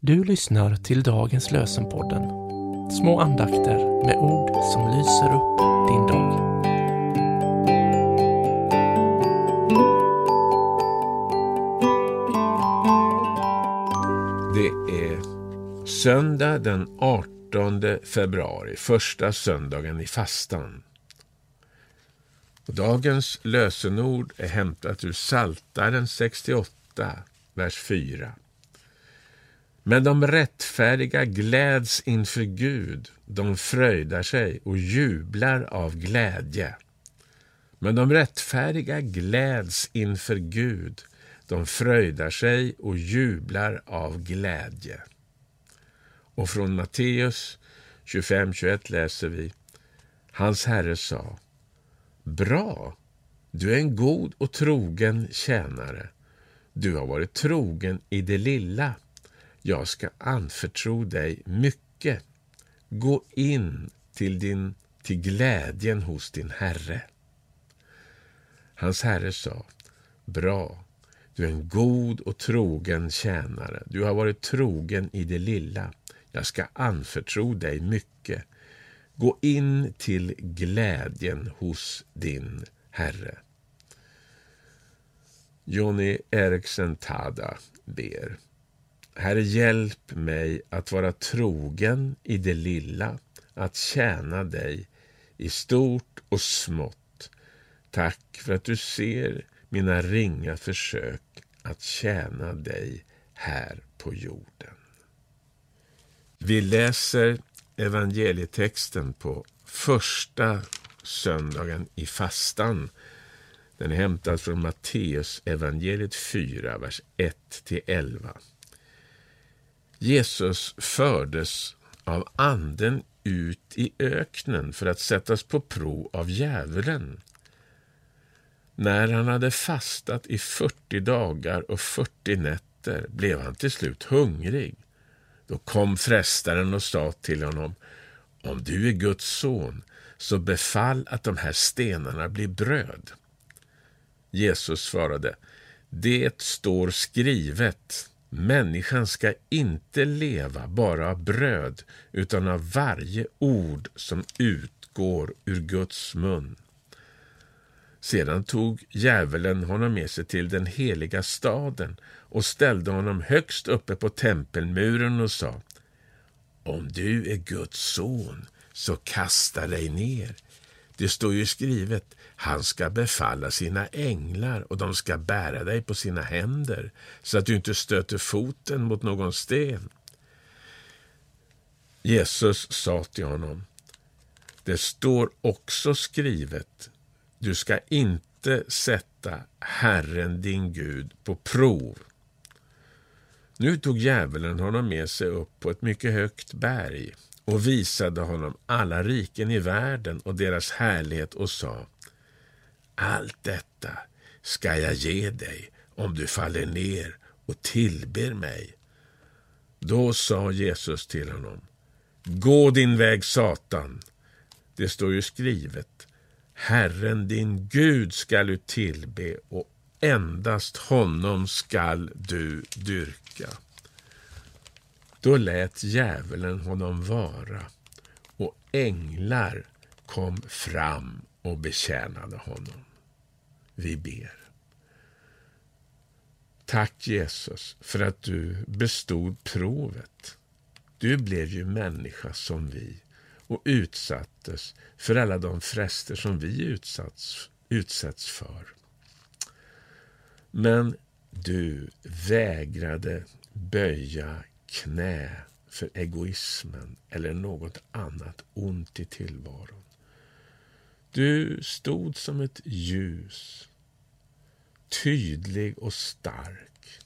Du lyssnar till dagens lösenpodden. Små andakter med ord som lyser upp din dag. Det är söndag den 18 februari, första söndagen i fastan. Dagens lösenord är hämtat ur Saltaren 68, vers 4. Men de rättfärdiga gläds inför Gud, de fröjdar sig och jublar av glädje. Men de rättfärdiga gläds inför Gud, de fröjdar sig och jublar av glädje. Och från Matteus 25-21 läser vi Hans Herre sa Bra, du är en god och trogen tjänare. Du har varit trogen i det lilla jag ska anförtro dig mycket. Gå in till, din, till glädjen hos din Herre. Hans Herre sa, bra, du är en god och trogen tjänare. Du har varit trogen i det lilla. Jag ska anförtro dig mycket. Gå in till glädjen hos din Herre. Johnny Eriksen Tada ber. Herre, hjälp mig att vara trogen i det lilla, att tjäna dig i stort och smått. Tack för att du ser mina ringa försök att tjäna dig här på jorden. Vi läser evangelietexten på första söndagen i fastan. Den är hämtad från Matteus evangeliet 4, vers 1-11. Jesus fördes av anden ut i öknen för att sättas på prov av djävulen. När han hade fastat i 40 dagar och 40 nätter blev han till slut hungrig. Då kom frestaren och sa till honom, om du är Guds son, så befall att de här stenarna blir bröd. Jesus svarade, det står skrivet, Människan ska inte leva bara av bröd utan av varje ord som utgår ur Guds mun. Sedan tog djävulen honom med sig till den heliga staden och ställde honom högst uppe på tempelmuren och sa Om du är Guds son, så kasta dig ner. Det står ju skrivet han ska befalla sina änglar och de ska bära dig på sina händer så att du inte stöter foten mot någon sten. Jesus sa till honom, det står också skrivet, du ska inte sätta Herren din Gud på prov. Nu tog djävulen honom med sig upp på ett mycket högt berg och visade honom alla riken i världen och deras härlighet och sa allt detta ska jag ge dig om du faller ner och tillber mig. Då sa Jesus till honom, gå din väg Satan. Det står ju skrivet, Herren din Gud skall du tillbe och endast honom skall du dyrka. Då lät djävulen honom vara och änglar kom fram och betjänade honom. Vi ber. Tack Jesus för att du bestod provet. Du blev ju människa som vi och utsattes för alla de frester som vi utsatts, utsätts för. Men du vägrade böja knä för egoismen eller något annat ont i tillvaron. Du stod som ett ljus, tydlig och stark.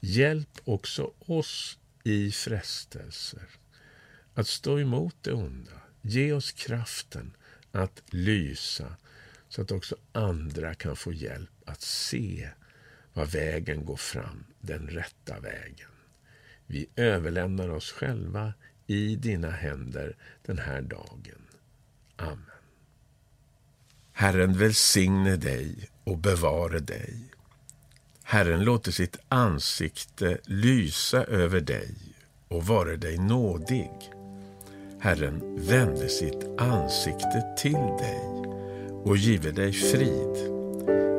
Hjälp också oss i frestelser att stå emot det onda. Ge oss kraften att lysa så att också andra kan få hjälp att se var vägen går fram, den rätta vägen. Vi överlämnar oss själva i dina händer den här dagen. Amen. Herren välsigne dig och bevare dig. Herren låter sitt ansikte lysa över dig och vare dig nådig. Herren vände sitt ansikte till dig och give dig frid.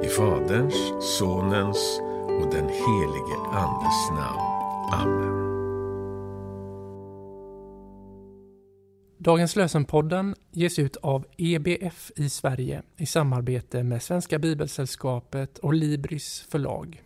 I Faderns, Sonens och den helige Andes namn. Amen. Dagens lösenpodden ges ut av EBF i Sverige i samarbete med Svenska Bibelsällskapet och Libris förlag.